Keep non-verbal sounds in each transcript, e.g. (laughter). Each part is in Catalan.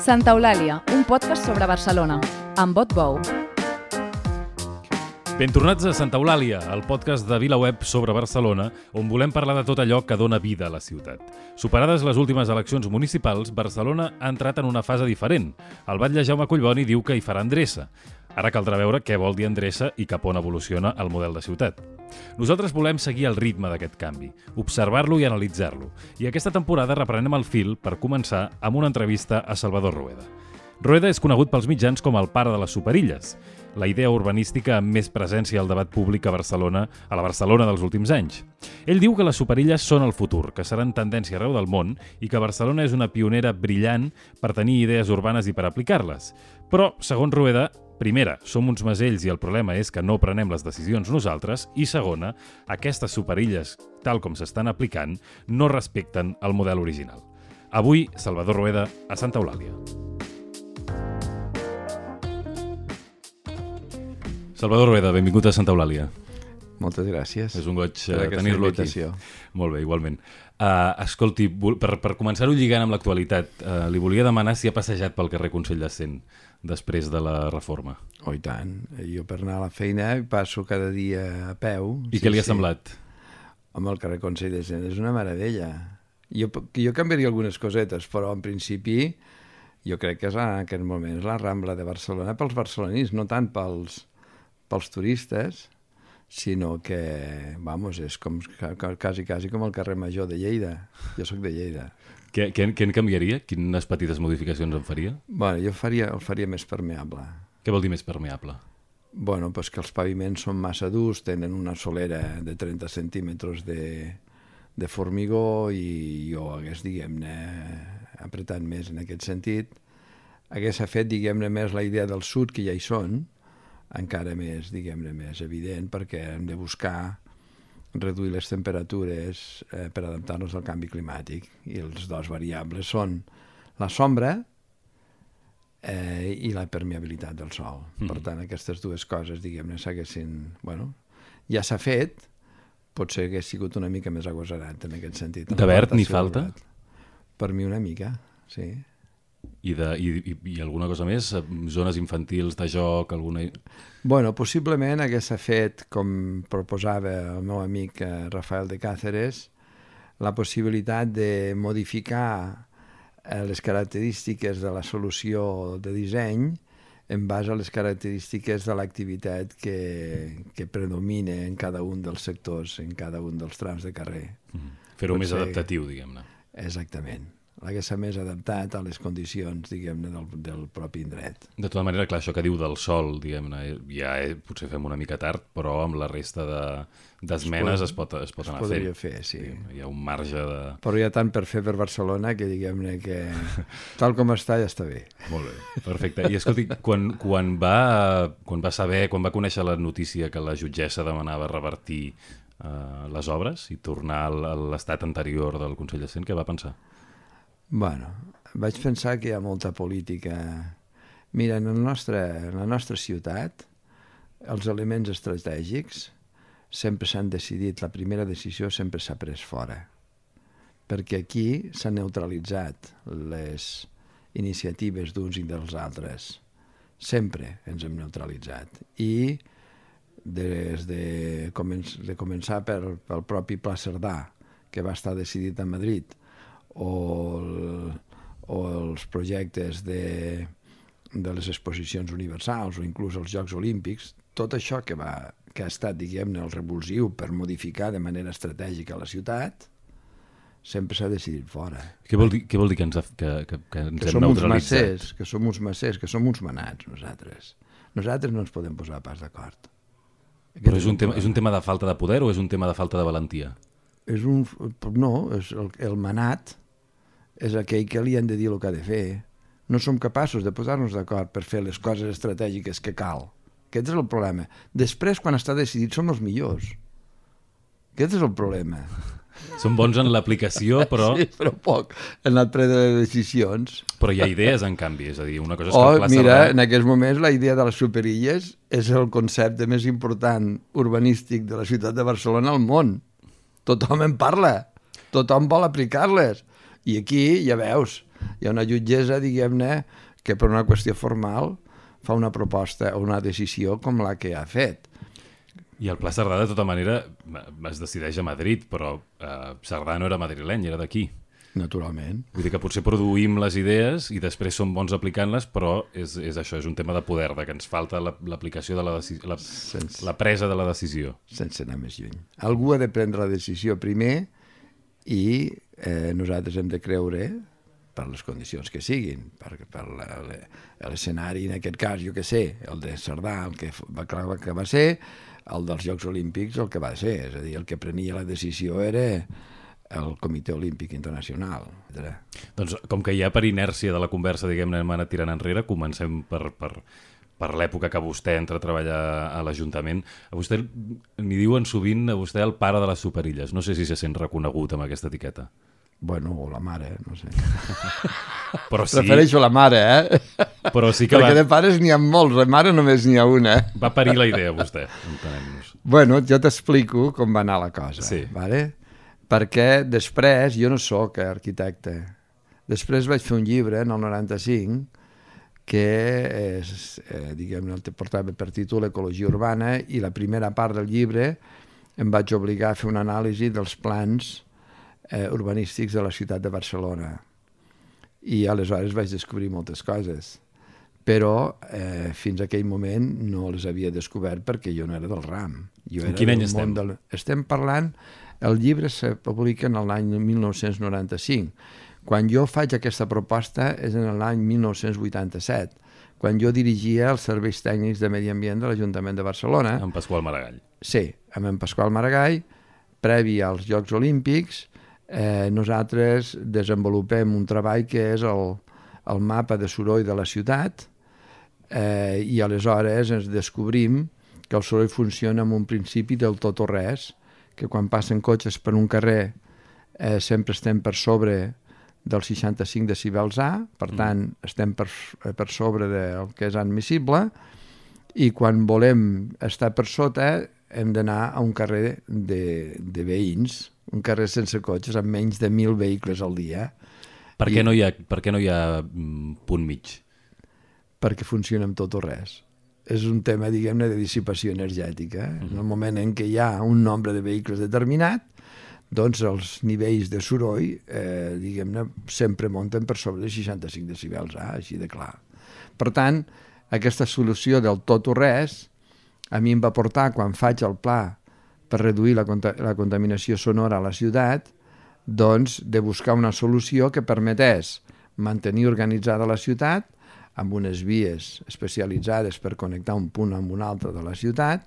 Santa Eulàlia, un podcast sobre Barcelona, amb vot bou. Ben tornats a Santa Eulàlia, el podcast de VilaWeb sobre Barcelona, on volem parlar de tot allò que dona vida a la ciutat. Superades les últimes eleccions municipals, Barcelona ha entrat en una fase diferent. El batlle Jaume Collboni diu que hi farà endreça. Ara caldrà veure què vol dir endreça i cap on evoluciona el model de ciutat. Nosaltres volem seguir el ritme d'aquest canvi, observar-lo i analitzar-lo. I aquesta temporada reprenem el fil per començar amb una entrevista a Salvador Rueda. Rueda és conegut pels mitjans com el pare de les superilles, la idea urbanística amb més presència al debat públic a Barcelona, a la Barcelona dels últims anys. Ell diu que les superilles són el futur, que seran tendència arreu del món i que Barcelona és una pionera brillant per tenir idees urbanes i per aplicar-les. Però, segons Rueda, Primera, som uns masells i el problema és que no prenem les decisions nosaltres. I segona, aquestes superilles, tal com s'estan aplicant, no respecten el model original. Avui, Salvador Rueda, a Santa Eulàlia. Salvador Rueda, benvingut a Santa Eulàlia. Moltes gràcies. És un goig aquesta tenir-lo aquí. Molt bé, igualment. Uh, escolti, per, per començar-ho lligant amb l'actualitat, uh, li volia demanar si ha passejat pel carrer Consell de Cent després de la reforma. Oh, i tant. Jo per anar a la feina passo cada dia a peu. I què li ha semblat? Home, el carrer Consell de Cent és una meravella. Jo, jo canviaria algunes cosetes, però en principi jo crec que és en aquest moment és la Rambla de Barcelona pels barcelonins, no tant pels, pels turistes, sinó que, vamos, és com, quasi, quasi com el carrer Major de Lleida. Jo sóc de Lleida. Què, què, què en canviaria? Quines petites modificacions en faria? Bueno, jo faria, el faria més permeable. Què vol dir més permeable? Bueno, pues que els paviments són massa durs, tenen una solera de 30 centímetres de, de formigó i jo hagués, diguem-ne, apretat més en aquest sentit. Hagués fet, diguem-ne, més la idea del sud, que ja hi són, encara més, diguem-ne, més evident, perquè hem de buscar reduir les temperatures eh, per adaptar-nos al canvi climàtic. I els dos variables són la sombra eh, i la permeabilitat del sol. Mm. Per tant, aquestes dues coses, diguem-ne, s'haguessin... Bueno, ja s'ha fet, potser hagués sigut una mica més agosarat en aquest sentit. en De verd del falta? Per mi una mica, sí. I, de, i, i, I alguna cosa més? Eh, Zones infantils de joc? Alguna... Bueno, possiblement hagués fet, com proposava el meu amic eh, Rafael de Cáceres, la possibilitat de modificar eh, les característiques de la solució de disseny en base a les característiques de l'activitat que, que predomina en cada un dels sectors, en cada un dels trams de carrer. Mm. Fer-ho més adaptatiu, diguem-ne. Exactament. L'hagués més adaptat a les condicions, diguem-ne, del, del propi indret. De tota manera, clar, això que diu del sol, diguem-ne, ja eh, potser fem una mica tard, però amb la resta de- d'esmenes es, pot, es pot anar Podria fent. fer, sí. Hi ha un marge de... Però hi ha tant per fer per Barcelona que diguem-ne que tal com està ja està bé. Molt bé, perfecte. I escolti, quan, quan, va, quan va saber, quan va conèixer la notícia que la jutgessa demanava revertir eh, les obres i tornar a l'estat anterior del Consell de Cent, què va pensar? Bueno, vaig pensar que hi ha molta política. Mira, en, el nostre, en la nostra ciutat, els elements estratègics sempre s'han decidit, la primera decisió sempre s'ha pres fora. Perquè aquí s'han neutralitzat les iniciatives d'uns i dels altres. Sempre ens hem neutralitzat. I des de, començ, de començar per, pel propi Pla Cerdà, que va estar decidit a Madrid, o, el, o els projectes de, de les exposicions universals o inclús els Jocs Olímpics, tot això que, va, que ha estat, diguem-ne, el revulsiu per modificar de manera estratègica la ciutat, sempre s'ha decidit fora. Què vol dir, què vol dir que ens, ha, que, que, que ens Que hem som uns neutralitzat? macers, que som uns macers, que som uns manats, nosaltres. Nosaltres no ens podem posar pas d'acord. Però és un, tema, és un tema de falta de poder o és un tema de falta de valentia? És un... No, és el, el manat és aquell que li han de dir el que ha de fer. No som capaços de posar-nos d'acord per fer les coses estratègiques que cal. Aquest és el problema. Després, quan està decidit, som els millors. Aquest és el problema. (laughs) Són bons en l'aplicació, però, Sí, però poc. Han anat prenent les decisions. però hi ha idees, en canvi. És a dir, una cosa és que O, el Pla mira, Cerdà- en aquests moments la idea de les superilles és el concepte més important urbanístic de la ciutat de Barcelona al món. Tothom en parla, tothom vol aplicar-les. I aquí, ja veus, hi ha una jutgessa, diguem-ne, que per una qüestió formal fa una proposta o una decisió com la que ha fet. I el Pla Cerdà, de tota manera, es decideix a Madrid, però eh, Cerdà no era madrileny, era d'aquí. Naturalment. Vull dir que potser produïm les idees i després som bons aplicant-les, però és, és això, és un tema de poder, de que ens falta l'aplicació de la, la, sense, la presa de la decisió. Sense anar més lluny. Algú ha de prendre la decisió primer i eh, nosaltres hem de creure per les condicions que siguin, per, per l'escenari, en aquest cas, jo que sé, el de Cerdà, el que va, que va ser, el dels Jocs Olímpics el que va ser, és a dir, el que prenia la decisió era el Comitè Olímpic Internacional. Doncs com que ja per inèrcia de la conversa, diguem-ne, hem anat tirant enrere, comencem per, per, per l'època que vostè entra a treballar a l'Ajuntament. A vostè n'hi diuen sovint a vostè el pare de les superilles. No sé si se sent reconegut amb aquesta etiqueta. Bueno, o la mare, no sé. (laughs) Però sí... Prefereixo la mare, eh? Però sí que Perquè va... de pares n'hi ha molts, de mare només n'hi ha una. Va parir la idea, vostè, entenem-nos. Bueno, jo t'explico com va anar la cosa. Sí. Vale? Perquè després, jo no sóc arquitecte, després vaig fer un llibre en el 95 que és, eh, diguem-ne, el portava per títol Ecologia Urbana i la primera part del llibre em vaig obligar a fer una anàlisi dels plans eh, urbanístics de la ciutat de Barcelona. I aleshores vaig descobrir moltes coses però eh, fins a aquell moment no les havia descobert perquè jo no era del RAM. Jo en quin any estem? Del... Estem parlant el llibre se publica en l'any 1995. Quan jo faig aquesta proposta és en l'any 1987, quan jo dirigia els serveis tècnics de medi ambient de l'Ajuntament de Barcelona. Amb Pasqual Maragall. Sí, amb en Pasqual Maragall, previ als Jocs Olímpics, eh, nosaltres desenvolupem un treball que és el, el mapa de soroll de la ciutat eh, i aleshores ens descobrim que el soroll funciona amb un principi del tot o res, que quan passen cotxes per un carrer eh, sempre estem per sobre dels 65 decibels A, per mm. tant estem per, eh, per sobre del que és admissible, i quan volem estar per sota hem d'anar a un carrer de, de veïns, un carrer sense cotxes amb menys de 1.000 vehicles al dia. Per què, I, no, hi ha, per què no hi ha mm, punt mig? Perquè funciona amb tot o res és un tema, diguem-ne, de dissipació energètica. Eh? En el moment en què hi ha un nombre de vehicles determinat, doncs els nivells de soroll, eh, diguem-ne, sempre munten per sobre de 65 decibels, ah, així de clar. Per tant, aquesta solució del tot o res a mi em va portar, quan faig el pla per reduir la, la contaminació sonora a la ciutat, doncs de buscar una solució que permetés mantenir organitzada la ciutat, amb unes vies especialitzades per connectar un punt amb un altre de la ciutat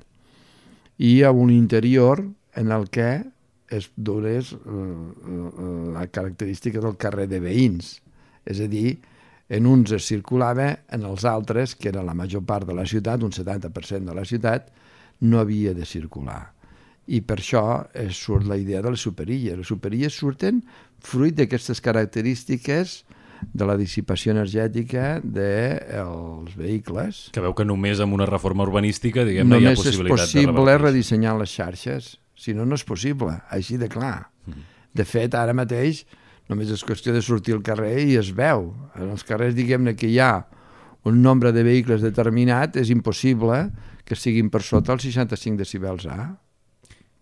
i a un interior en el que es donés la característica del carrer de veïns. És a dir, en uns es circulava, en els altres, que era la major part de la ciutat, un 70% de la ciutat, no havia de circular. I per això surt la idea de les superilles. Les superilles surten fruit d'aquestes característiques de la dissipació energètica dels vehicles. Que veu que només amb una reforma urbanística diguem hi ha possibilitat de Només és possible redissenyar les xarxes, si no, no és possible, així de clar. Mm. De fet, ara mateix només és qüestió de sortir al carrer i es veu. En els carrers, diguem-ne, que hi ha un nombre de vehicles determinat, és impossible que siguin per sota els 65 decibels A.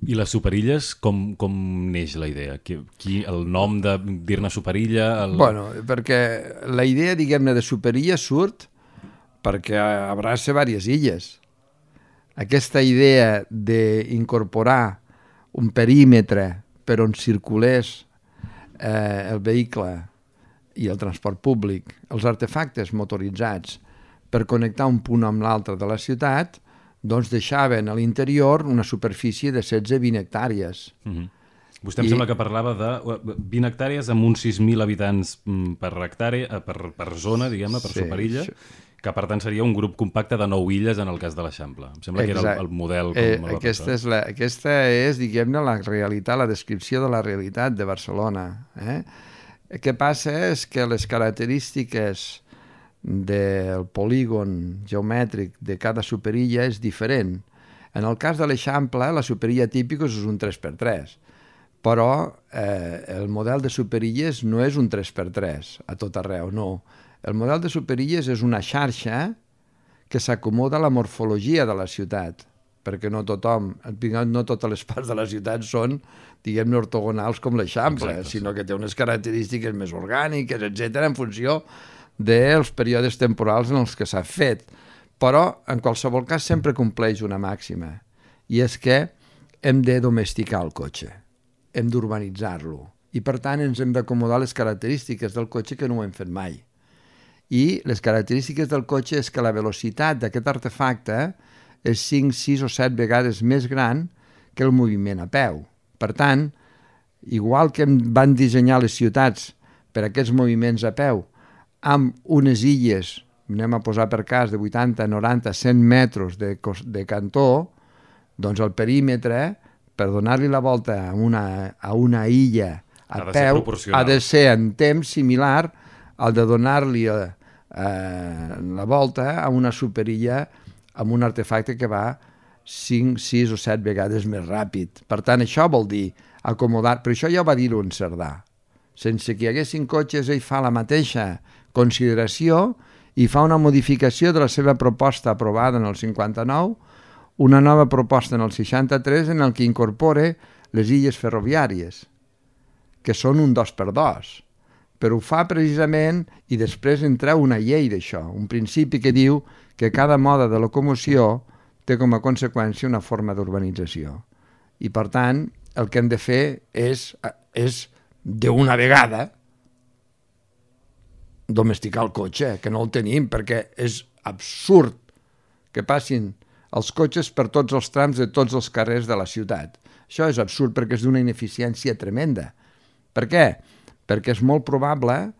I les superilles, com, com neix la idea? Qui, qui, el nom de dir-ne superilla? El... Bueno, perquè la idea, diguem-ne, de superilla surt perquè abraça diverses illes. Aquesta idea d'incorporar un perímetre per on circulés eh, el vehicle i el transport públic, els artefactes motoritzats per connectar un punt amb l'altre de la ciutat, doncs deixaven a l'interior una superfície de 16-20 hectàrees. Mm -hmm. Vostè em I... sembla que parlava de 20 hectàrees amb uns 6.000 habitants mm, per hectàrea, eh, per, per zona, diguem-ne, per sí, superilla, això... que per tant seria un grup compacte de 9 illes en el cas de l'Eixample. Em sembla Exacte. que era el, el model com eh, aquesta, és la, aquesta és, diguem-ne, la realitat, la descripció de la realitat de Barcelona. Eh? El que passa és que les característiques del polígon geomètric de cada superilla és diferent. En el cas de l'Eixample, la superilla típica és un 3x3, però eh, el model de superilles no és un 3x3 a tot arreu, no. El model de superilles és una xarxa que s'acomoda a la morfologia de la ciutat, perquè no tothom, no totes les parts de la ciutat són, diguem-ne, ortogonals com l'Eixample, sinó que té unes característiques més orgàniques, etc en funció dels períodes temporals en els que s'ha fet. Però, en qualsevol cas, sempre compleix una màxima, i és que hem de domesticar el cotxe, hem d'urbanitzar-lo, i per tant ens hem d'acomodar les característiques del cotxe que no ho hem fet mai i les característiques del cotxe és que la velocitat d'aquest artefacte és 5, 6 o 7 vegades més gran que el moviment a peu. Per tant, igual que van dissenyar les ciutats per aquests moviments a peu, amb unes illes, anem a posar per cas, de 80, 90, 100 metres de, de cantó, doncs el perímetre, per donar-li la volta a una, a una illa a ha peu, ha de ser en temps similar al de donar-li eh, la volta a una superilla amb un artefacte que va 5, 6 o 7 vegades més ràpid. Per tant, això vol dir acomodar... Però això ja ho va dir un Cerdà. Sense que hi haguessin cotxes, ell fa la mateixa consideració i fa una modificació de la seva proposta aprovada en el 59, una nova proposta en el 63 en el que incorpora les illes ferroviàries, que són un dos per dos però ho fa precisament i després entra una llei d'això, un principi que diu que cada mode de locomoció té com a conseqüència una forma d'urbanització. I per tant, el que hem de fer és, és d'una vegada domesticar el cotxe, que no el tenim, perquè és absurd que passin els cotxes per tots els trams de tots els carrers de la ciutat. Això és absurd perquè és d'una ineficiència tremenda. Per què? perquè és molt probable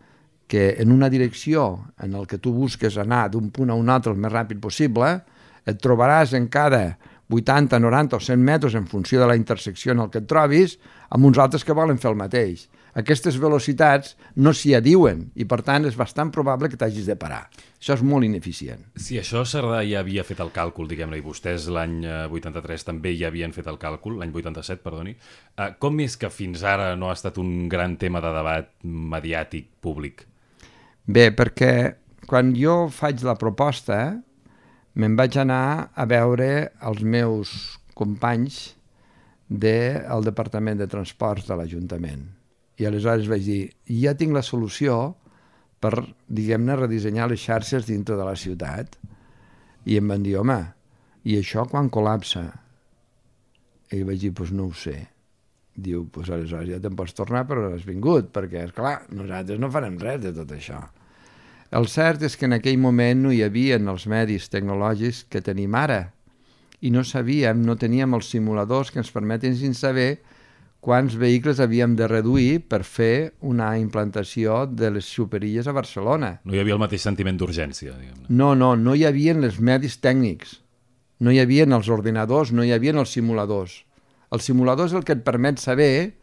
que en una direcció en el que tu busques anar d'un punt a un altre el més ràpid possible, et trobaràs en cada 80, 90 o 100 metres en funció de la intersecció en el que et trobis, amb uns altres que volen fer el mateix. Aquestes velocitats no s'hi adiuen i, per tant, és bastant probable que t'hagis de parar. Això és molt ineficient. Si això Cerdà ja havia fet el càlcul, diguem-ne, i vostès l'any 83 eh, també ja havien fet el càlcul, l'any 87, perdoni, eh, com és que fins ara no ha estat un gran tema de debat mediàtic públic? Bé, perquè quan jo faig la proposta, me'n vaig anar a veure els meus companys del Departament de Transports de l'Ajuntament. I aleshores vaig dir, ja tinc la solució per, diguem-ne, redissenyar les xarxes dintre de la ciutat. I em van dir, home, i això quan col·lapsa? I vaig dir, doncs no ho sé. Diu, doncs aleshores ja te'n pots tornar però has vingut, perquè, és clar, nosaltres no farem res de tot això. El cert és que en aquell moment no hi havia els medis tecnològics que tenim ara i no sabíem, no teníem els simuladors que ens permeten sin saber quants vehicles havíem de reduir per fer una implantació de les superilles a Barcelona. No hi havia el mateix sentiment d'urgència, diguem-ne. No, no, no hi havia els medis tècnics, no hi havia els ordinadors, no hi havia els simuladors. El simulador és el que et permet saber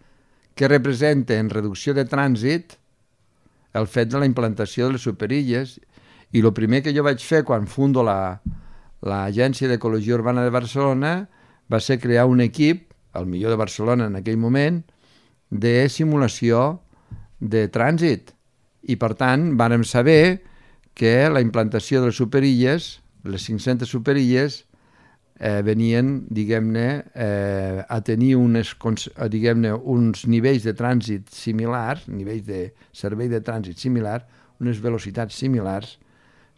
què representa en reducció de trànsit el fet de la implantació de les superilles i el primer que jo vaig fer quan fundo l'Agència la, d'Ecologia Urbana de Barcelona va ser crear un equip, el millor de Barcelona en aquell moment, de simulació de trànsit. I per tant vàrem saber que la implantació de les superilles, les 500 superilles, eh, venien, diguem-ne, eh, a tenir unes, eh, diguem uns nivells de trànsit similars, nivells de servei de trànsit similar, unes velocitats similars,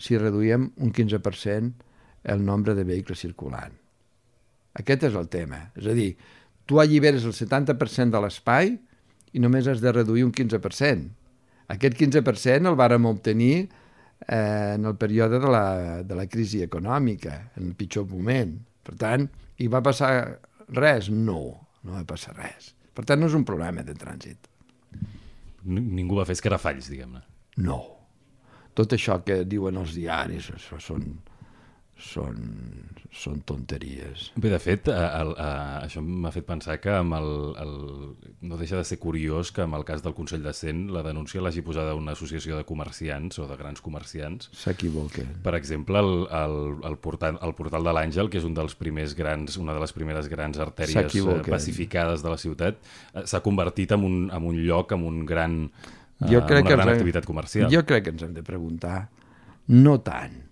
si reduïm un 15% el nombre de vehicles circulant. Aquest és el tema. És a dir, tu alliberes el 70% de l'espai i només has de reduir un 15%. Aquest 15% el vàrem obtenir eh, en el període de la, de la crisi econòmica, en el pitjor moment. Per tant, hi va passar res? No, no va passar res. Per tant, no és un problema de trànsit. Ningú va fer escarafalls, diguem-ne. No. Tot això que diuen els diaris, això són, són, són tonteries. Bé, de fet, el, el, el, això m'ha fet pensar que amb el, el, no deixa de ser curiós que amb el cas del Consell de Cent la denúncia l'hagi posada una associació de comerciants o de grans comerciants. S'equivoquen. Per exemple, el, el, el, portal, el portal de l'Àngel, que és un dels primers grans, una de les primeres grans artèries eh, pacificades de la ciutat, eh, s'ha convertit en un, en un lloc, en un gran, jo crec una que gran activitat comercial. Jo crec que ens hem de preguntar no tant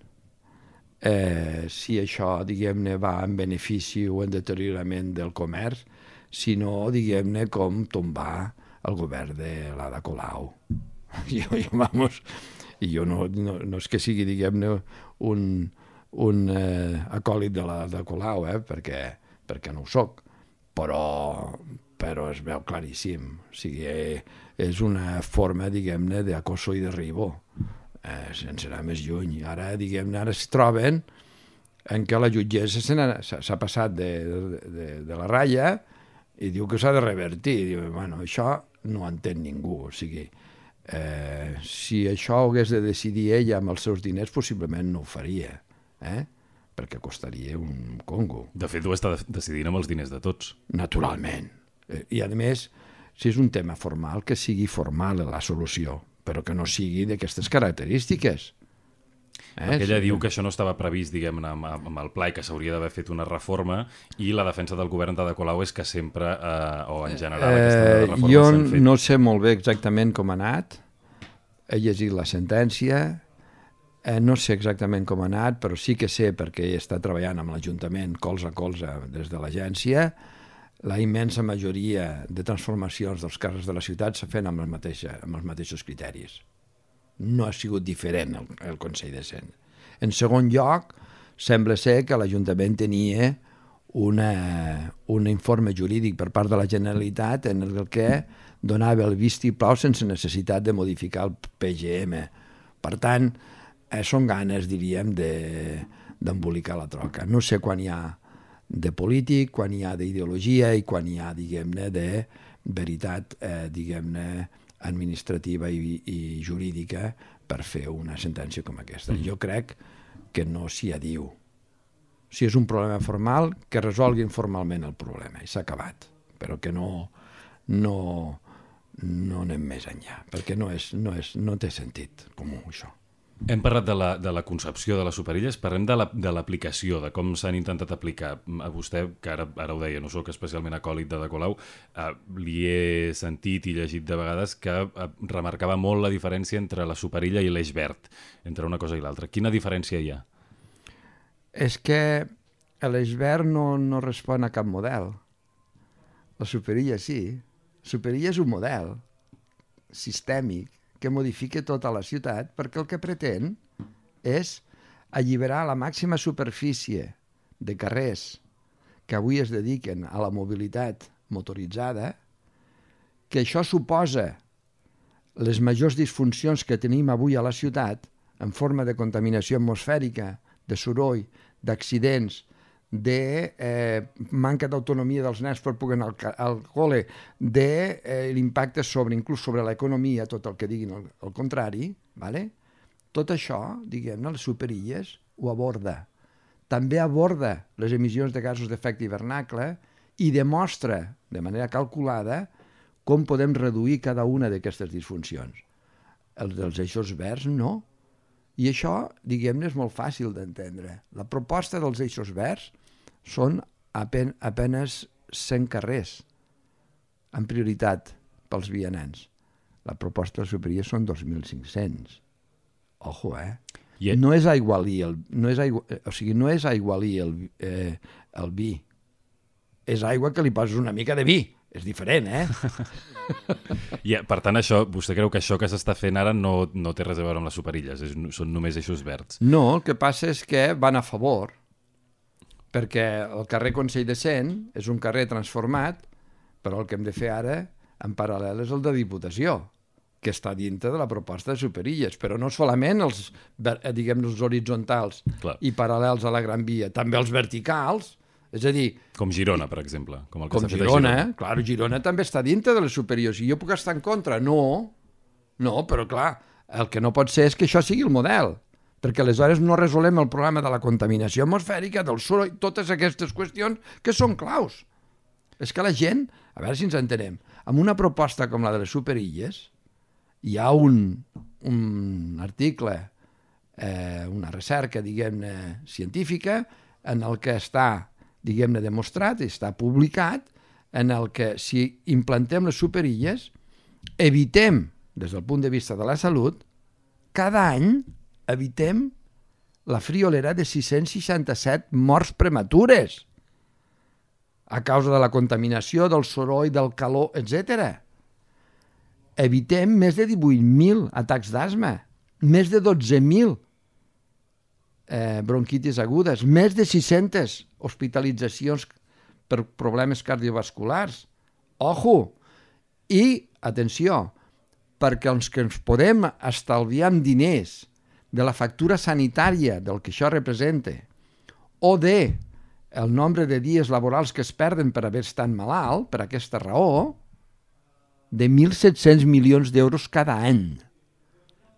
eh, si això, diguem-ne, va en benefici o en deteriorament del comerç, sinó, diguem-ne, com tombar el govern de l'Ada Colau. (laughs) Jo, jo, vamos, i jo no, no, no és que sigui, diguem-ne, un, un eh, acòlit de la de Colau, eh, perquè, perquè no ho sóc, però, però es veu claríssim. O sigui, eh, és una forma, diguem-ne, d'acoso i derribo eh, sense anar més lluny. Ara, diguem ara es troben en què la jutgessa s'ha passat de, de, de la ratlla i diu que s'ha de revertir. Diu, bueno, això no entén ningú. O sigui, eh, si això ho hagués de decidir ella amb els seus diners, possiblement no ho faria, eh? perquè costaria un congo. De fet, ho està decidint amb els diners de tots. Naturalment. Eh, I, a més, si és un tema formal, que sigui formal la solució però que no sigui d'aquestes característiques. Eh? Perquè ella sí. diu que això no estava previst, diguem amb, amb el pla i que s'hauria d'haver fet una reforma i la defensa del govern de Colau és que sempre, eh, o en general, eh, aquesta reforma Jo fet. no sé molt bé exactament com ha anat, he llegit la sentència, eh, no sé exactament com ha anat, però sí que sé perquè està treballant amb l'Ajuntament colze a colze des de l'agència, la immensa majoria de transformacions dels carrers de la ciutat s'ha fet amb, mateixa, amb els mateixos criteris. No ha sigut diferent el, el Consell de Cent. En segon lloc, sembla ser que l'Ajuntament tenia una, un informe jurídic per part de la Generalitat en el que donava el vist i plau sense necessitat de modificar el PGM. Per tant, eh, són ganes, diríem, d'embolicar la troca. No sé quan hi ha de polític, quan hi ha d'ideologia i quan hi ha, diguem-ne, de veritat, eh, diguem-ne, administrativa i, i jurídica per fer una sentència com aquesta. Mm. Jo crec que no s'hi adiu. Si és un problema formal, que resolguin formalment el problema i s'ha acabat, però que no, no, no anem més enllà, perquè no, és, no, és, no té sentit comú això. Hem parlat de la, de la concepció de les superilles, parlem de l'aplicació, la, de, de com s'han intentat aplicar. A vostè, que ara, ara ho deia, no sóc especialment acòlit de De Colau, eh, li he sentit i llegit de vegades que eh, remarcava molt la diferència entre la superilla i l'eix verd, entre una cosa i l'altra. Quina diferència hi ha? És que l'eix verd no, no respon a cap model. La superilla sí. La superilla és un model sistèmic que modifique tota la ciutat perquè el que pretén és alliberar la màxima superfície de carrers que avui es dediquen a la mobilitat motoritzada, que això suposa les majors disfuncions que tenim avui a la ciutat en forma de contaminació atmosfèrica, de soroll, d'accidents, de eh, manca d'autonomia dels nens per poder anar al, al col·le, de eh, l'impacte sobre, inclús sobre l'economia, tot el que diguin el, el contrari, vale? tot això, diguem-ne, les superilles ho aborda. També aborda les emissions de gasos d'efecte hivernacle i demostra de manera calculada com podem reduir cada una d'aquestes disfuncions. Els dels eixos verds no. I això, diguem-ne, és molt fàcil d'entendre. La proposta dels eixos verds són apen apenes 100 carrers en prioritat pels vianants. La proposta superior són 2.500. Ojo, eh? Yeah. No és aigualir el, no és aigua, o sigui, no és aigualir el, eh, el vi. És aigua que li poses una mica de vi. És diferent, eh? (laughs) I, per tant, això, vostè creu que això que s'està fent ara no, no té res a veure amb les superilles, és, són només eixos verds? No, el que passa és que van a favor perquè el carrer Consell de Cent és un carrer transformat, però el que hem de fer ara, en paral·lel, és el de Diputació, que està dintre de la proposta de Superilles, però no solament els, eh, diguem els horitzontals Clar. i paral·lels a la Gran Via, també els verticals, és a dir... Com Girona, per exemple. Com, el que com Girona, Girona. clar, Girona també està dintre de les superiors. I jo puc estar en contra? No, no, però clar, el que no pot ser és que això sigui el model. Perquè aleshores no resolem el problema de la contaminació atmosfèrica, del soroll, totes aquestes qüestions que són claus. És que la gent, a veure si ens entenem, amb una proposta com la de les superilles, hi ha un, un article, eh, una recerca, diguem-ne, científica, en el que està, diguem-ne, demostrat, està publicat, en el que si implantem les superilles, evitem, des del punt de vista de la salut, cada any evitem la friolera de 667 morts prematures a causa de la contaminació, del soroll, del calor, etc. Evitem més de 18.000 atacs d'asma, més de 12.000 eh, bronquitis agudes, més de 600 hospitalitzacions per problemes cardiovasculars. Ojo! I, atenció, perquè els que ens podem estalviar amb diners de la factura sanitària del que això representa o de el nombre de dies laborals que es perden per haver estat malalt, per aquesta raó, de 1.700 milions d'euros cada any.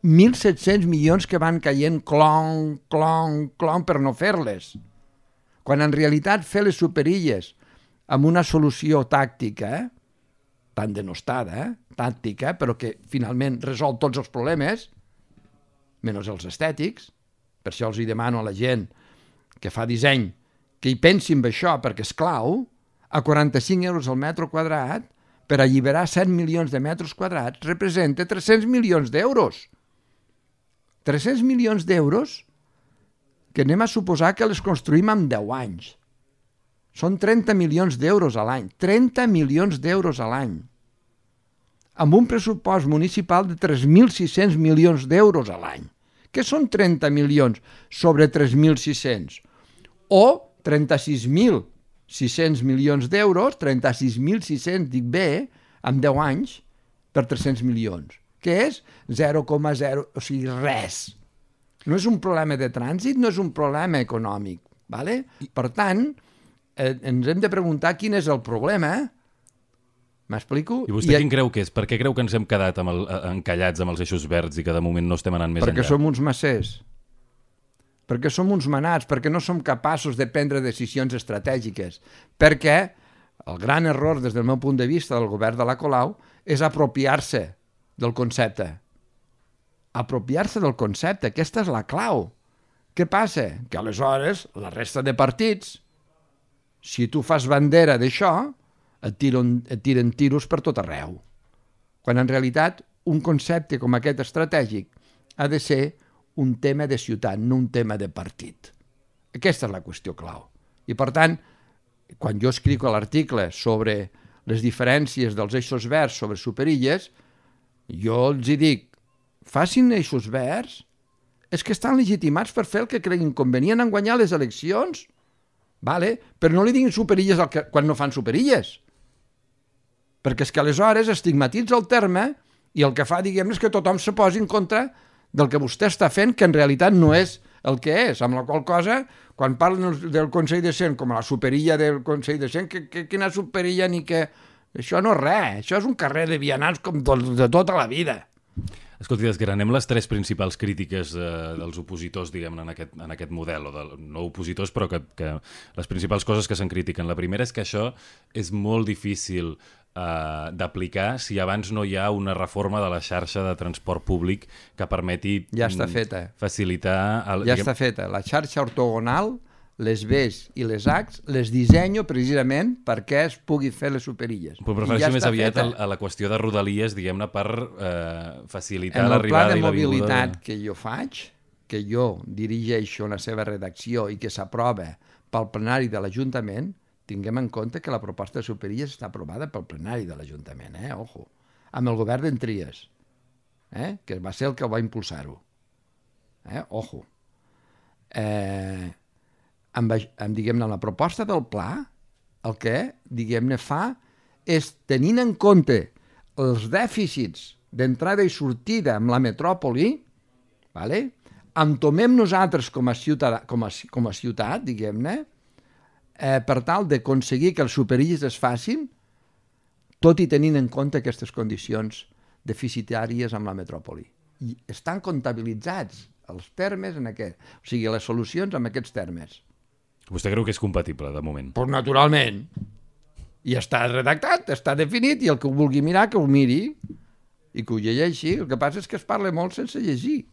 1.700 milions que van caient clon, clon, clon per no fer-les. Quan en realitat fer les superilles amb una solució tàctica, eh? tan denostada, eh? tàctica, però que finalment resol tots els problemes, menys els estètics, per això els hi demano a la gent que fa disseny que hi pensi en això, perquè és clau, a 45 euros al metre quadrat, per alliberar 7 milions de metres quadrats, representa 300 milions d'euros. 300 milions d'euros que anem a suposar que les construïm en 10 anys. Són 30 milions d'euros a l'any. 30 milions d'euros a l'any. Amb un pressupost municipal de 3.600 milions d'euros a l'any. Què són 30 milions sobre 3.600? O 36.600 milions d'euros, 36.600, dic bé, en 10 anys, per 300 milions, que és 0,0, o sigui, res. No és un problema de trànsit, no és un problema econòmic. ¿vale? Per tant, eh, ens hem de preguntar quin és el problema, M'explico? I vostè I... quin creu que és? Per què creu que ens hem quedat amb el, encallats amb els eixos verds i que de moment no estem anant més perquè enllà? Perquè som uns massers perquè som uns manats, perquè no som capaços de prendre decisions estratègiques, perquè el gran error des del meu punt de vista del govern de la Colau és apropiar-se del concepte. Apropiar-se del concepte, aquesta és la clau. Què passa? Que aleshores la resta de partits, si tu fas bandera d'això, et, tiren, et tiren tiros per tot arreu. Quan en realitat un concepte com aquest estratègic ha de ser un tema de ciutat, no un tema de partit. Aquesta és la qüestió clau. I per tant, quan jo escric l'article sobre les diferències dels eixos verds sobre superilles, jo els hi dic, facin eixos verds, és que estan legitimats per fer el que creguin convenient en guanyar les eleccions, vale? però no li diguin superilles que, quan no fan superilles. Perquè és que aleshores estigmatitza el terme i el que fa, diguem és que tothom se posi en contra del que vostè està fent, que en realitat no és el que és, amb la qual cosa, quan parlen del Consell de Cent com a la superilla del Consell de Cent, que, que, quina superilla ni que... Això no és res, això és un carrer de vianants com de, de tota la vida. Escolti, desgranem les tres principals crítiques eh, dels opositors, diguem en aquest, en aquest model, o de, no opositors, però que, que les principals coses que se'n critiquen. La primera és que això és molt difícil eh, d'aplicar si abans no hi ha una reforma de la xarxa de transport públic que permeti ja està mm, feta. facilitar... El, ja diguem... està feta. La xarxa ortogonal, les Bs i les Hs, les dissenyo precisament perquè es pugui fer les superilles. Però prefereixo ja més aviat a, a la qüestió de rodalies, diguem-ne, per eh, facilitar l'arribada i la vinguda... En el pla de mobilitat que jo faig, que jo dirigeixo la seva redacció i que s'aprova pel plenari de l'Ajuntament, tinguem en compte que la proposta de Superilles està aprovada pel plenari de l'Ajuntament, eh? Ojo. Amb el govern d'en Tries, eh? que va ser el que va impulsar-ho. Eh? Ojo. Eh, amb, amb diguem-ne, la proposta del pla, el que, diguem-ne, fa és, tenint en compte els dèficits d'entrada i sortida amb la metròpoli, vale? entomem nosaltres com a ciutat, com a, com a ciutat diguem-ne, eh, per tal d'aconseguir que els superilles es facin, tot i tenint en compte aquestes condicions deficitàries amb la metròpoli. I estan comptabilitzats els termes en aquest. O sigui, les solucions amb aquests termes. Vostè creu que és compatible, de moment? Pues naturalment. I està redactat, està definit, i el que ho vulgui mirar, que ho miri i que ho llegeixi. El que passa és que es parla molt sense llegir.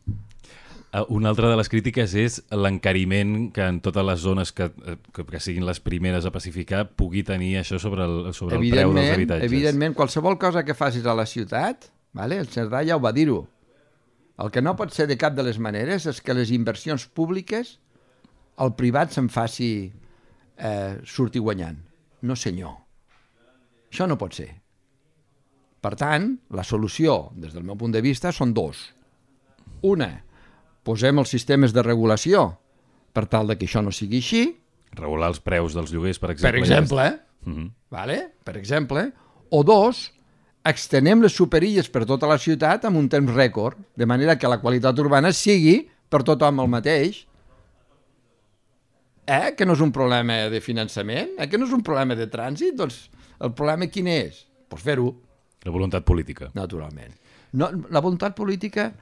Uh, una altra de les crítiques és l'encariment que en totes les zones que, eh, que, que siguin les primeres a pacificar pugui tenir això sobre el, sobre el preu dels habitatges. Evidentment, qualsevol cosa que facis a la ciutat, vale? el Cerdà ja ho va dir-ho, el que no pot ser de cap de les maneres és que les inversions públiques el privat se'n faci eh, sortir guanyant. No senyor. Això no pot ser. Per tant, la solució, des del meu punt de vista, són dos. Una, posem els sistemes de regulació per tal de que això no sigui així. Regular els preus dels lloguers, per exemple. Per exemple, ja uh -huh. vale? per exemple. O dos, extenem les superilles per tota la ciutat amb un temps rècord, de manera que la qualitat urbana sigui per tothom el mateix. Eh? Que no és un problema de finançament? Eh? Que no és un problema de trànsit? Doncs el problema quin és? Doncs pues fer-ho. La voluntat política. Naturalment. No, la voluntat política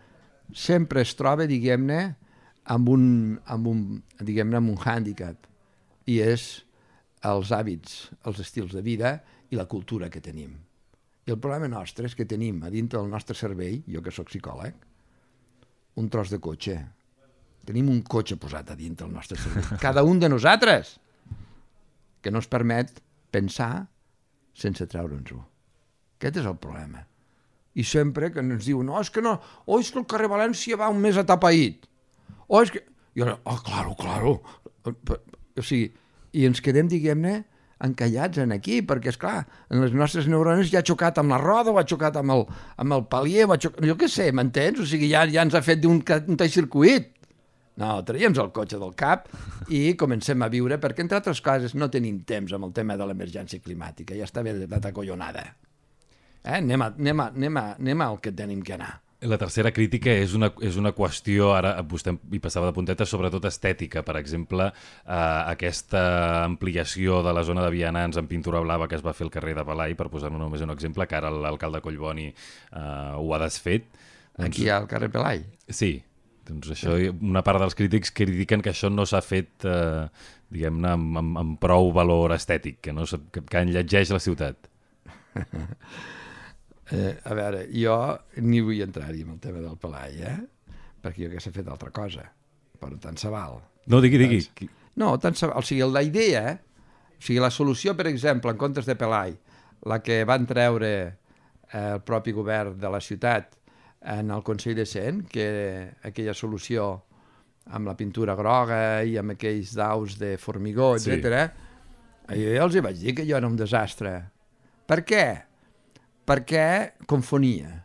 sempre es troba, diguem-ne, amb un, amb un, diguem-ne, amb un hàndicap, i és els hàbits, els estils de vida i la cultura que tenim. I el problema nostre és que tenim a dintre del nostre cervell, jo que sóc psicòleg, un tros de cotxe. Tenim un cotxe posat a dintre del nostre cervell. (laughs) Cada un de nosaltres, que no ens permet pensar sense treure'ns-ho. Aquest és el problema i sempre que ens diu, no, és que no, o és que el carrer València va un mes atapeït, o és que... Ara, oh, claro, claro. O sigui, i ens quedem, diguem-ne, encallats en aquí, perquè, és clar, en les nostres neurones ja ha xocat amb la roda, o ha xocat amb el, amb el palier, o ha xocat... Jo què sé, m'entens? O sigui, ja, ja ens ha fet un, un circuit. No, traiem el cotxe del cap i comencem a viure, perquè, entre altres coses, no tenim temps amb el tema de l'emergència climàtica. Ja està bé de collonada. Eh? Anem, a, anem, a, anem, a, anem al que tenim que anar. La tercera crítica és una, és una qüestió, ara vostè hi passava de punteta, sobretot estètica. Per exemple, eh, aquesta ampliació de la zona de vianants en pintura blava que es va fer al carrer de Balai, per posar només un exemple, que ara l'alcalde Collboni eh, ho ha desfet. Doncs, Aquí al carrer Pelai? Sí, doncs això, una part dels crítics critiquen que això no s'ha fet, eh, diguem-ne, amb, amb, amb prou valor estètic, que, no, que, que enlletgeix la ciutat. (laughs) Eh, a veure, jo ni vull entrar-hi amb el tema del Pelai, eh? Perquè jo que s'ha fet altra cosa. Però tant se val. No, digui, digui. Doncs, no, tant se val. O sigui, la idea, o sigui, la solució, per exemple, en comptes de Pelai, la que van treure eh, el propi govern de la ciutat en el Consell de Cent, que aquella solució amb la pintura groga i amb aquells daus de formigó, etc. Sí. Jo els hi vaig dir que jo era un desastre. Per què? Perquè confonia,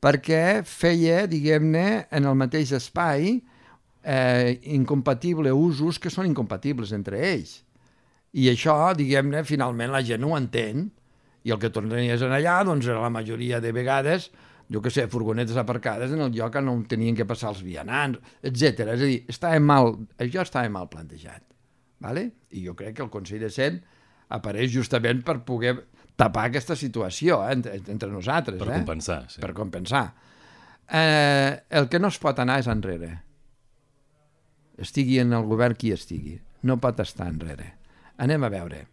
perquè feia, diguem-ne, en el mateix espai eh, incompatible usos que són incompatibles entre ells. I això, diguem-ne, finalment la gent ho entén, i el que tornaries en allà, doncs, era la majoria de vegades, jo que sé, furgonetes aparcades en el lloc on no tenien que passar els vianants, etc. És a dir, estava mal, això estava mal plantejat. ¿vale? I jo crec que el Consell de Cent apareix justament per poder tapar aquesta situació eh, entre, entre nosaltres. Per eh? compensar, sí. Per compensar. Eh, el que no es pot anar és enrere. Estigui en el govern qui estigui. No pot estar enrere. Anem a veure.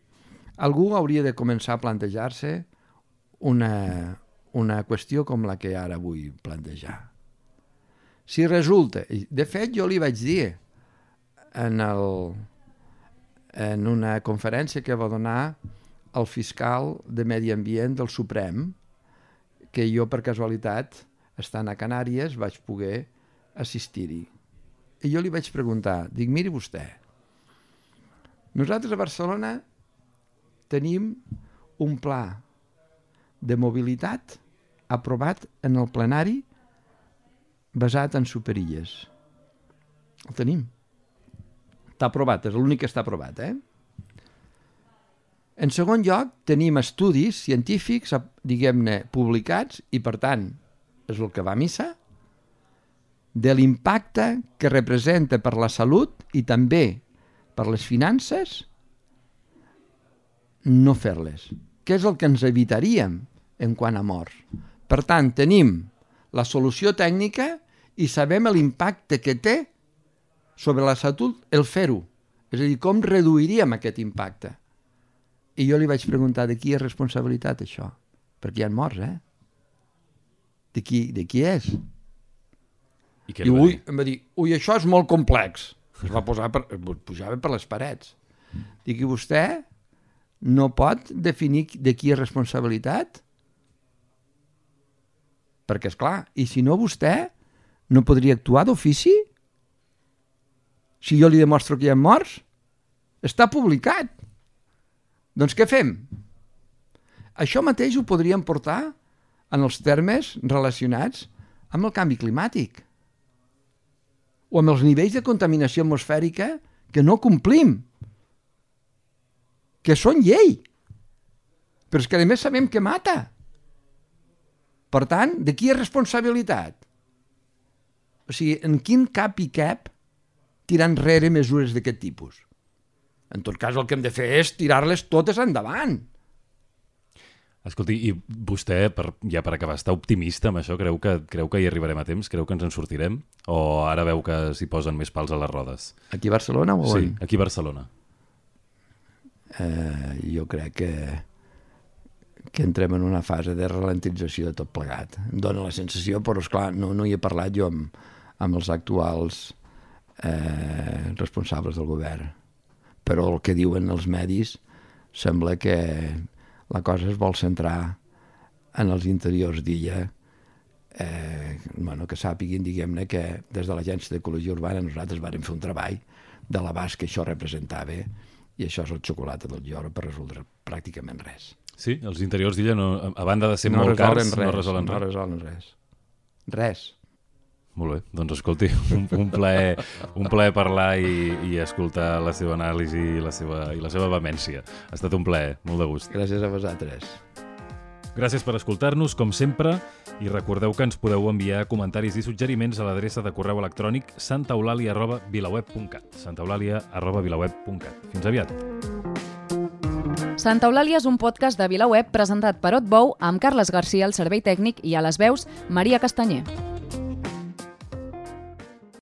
Algú hauria de començar a plantejar-se una, una qüestió com la que ara vull plantejar. Si resulta... De fet, jo li vaig dir en, el, en una conferència que va donar el fiscal de Medi Ambient del Suprem, que jo per casualitat, estant a Canàries, vaig poder assistir-hi. I jo li vaig preguntar, dic, miri vostè, nosaltres a Barcelona tenim un pla de mobilitat aprovat en el plenari basat en superilles. El tenim. Està aprovat, és l'únic que està aprovat, eh? En segon lloc, tenim estudis científics, diguem-ne, publicats, i per tant, és el que va a missa, de l'impacte que representa per la salut i també per les finances no fer-les. Què és el que ens evitaríem en quant a morts? Per tant, tenim la solució tècnica i sabem l'impacte que té sobre la salut el fer-ho. És a dir, com reduiríem aquest impacte? I jo li vaig preguntar de qui és responsabilitat això? Perquè hi ha morts, eh? De qui, de qui és? I què I ui, dir? em va dir, ui, això és molt complex. Es va posar per, pujava per les parets. Dic, i vostè no pot definir de qui és responsabilitat? Perquè, és clar, i si no vostè no podria actuar d'ofici? Si jo li demostro que hi ha morts? Està publicat. Doncs què fem? Això mateix ho podríem portar en els termes relacionats amb el canvi climàtic o amb els nivells de contaminació atmosfèrica que no complim, que són llei, però és que a més sabem que mata. Per tant, de qui és responsabilitat? O sigui, en quin cap i cap tirar enrere mesures d'aquest tipus? En tot cas, el que hem de fer és tirar-les totes endavant. Escolti, i vostè, per, ja per acabar, està optimista amb això? Creu que, creu que hi arribarem a temps? Creu que ens en sortirem? O ara veu que s'hi posen més pals a les rodes? Aquí a Barcelona o Sí, on? aquí a Barcelona. eh, jo crec que, que entrem en una fase de ralentització de tot plegat. Em dóna la sensació, però és clar, no, no hi he parlat jo amb, amb els actuals eh, responsables del govern. Però el que diuen els medis sembla que la cosa es vol centrar en els interiors d'illa eh, bueno, que sàpiguin, diguem-ne, que des de l'Agència d'Ecologia Urbana nosaltres vàrem fer un treball de l'abast que això representava i això és el xocolata del lloro per resoldre pràcticament res. Sí, els interiors d'illa, no, a- banda de ser no molt cars, res, no resolen no res. resolen res. Res. Molt bé, doncs escolti, (laughs) un, un, plaer, un plaer parlar i, i escoltar la seva anàlisi i la seva, i la seva vehemència. Ha estat un plaer, molt de gust. Gràcies a vosaltres. Gràcies per escoltar-nos, com sempre, i recordeu que ens podeu enviar comentaris i suggeriments a l'adreça de correu electrònic santaeulàlia.vilaweb.cat santaeulàlia.vilaweb.cat Fins aviat! Santa Eulàlia és un podcast de VilaWeb presentat per Otbou amb Carles Garcia al servei tècnic i a les veus Maria Castanyer.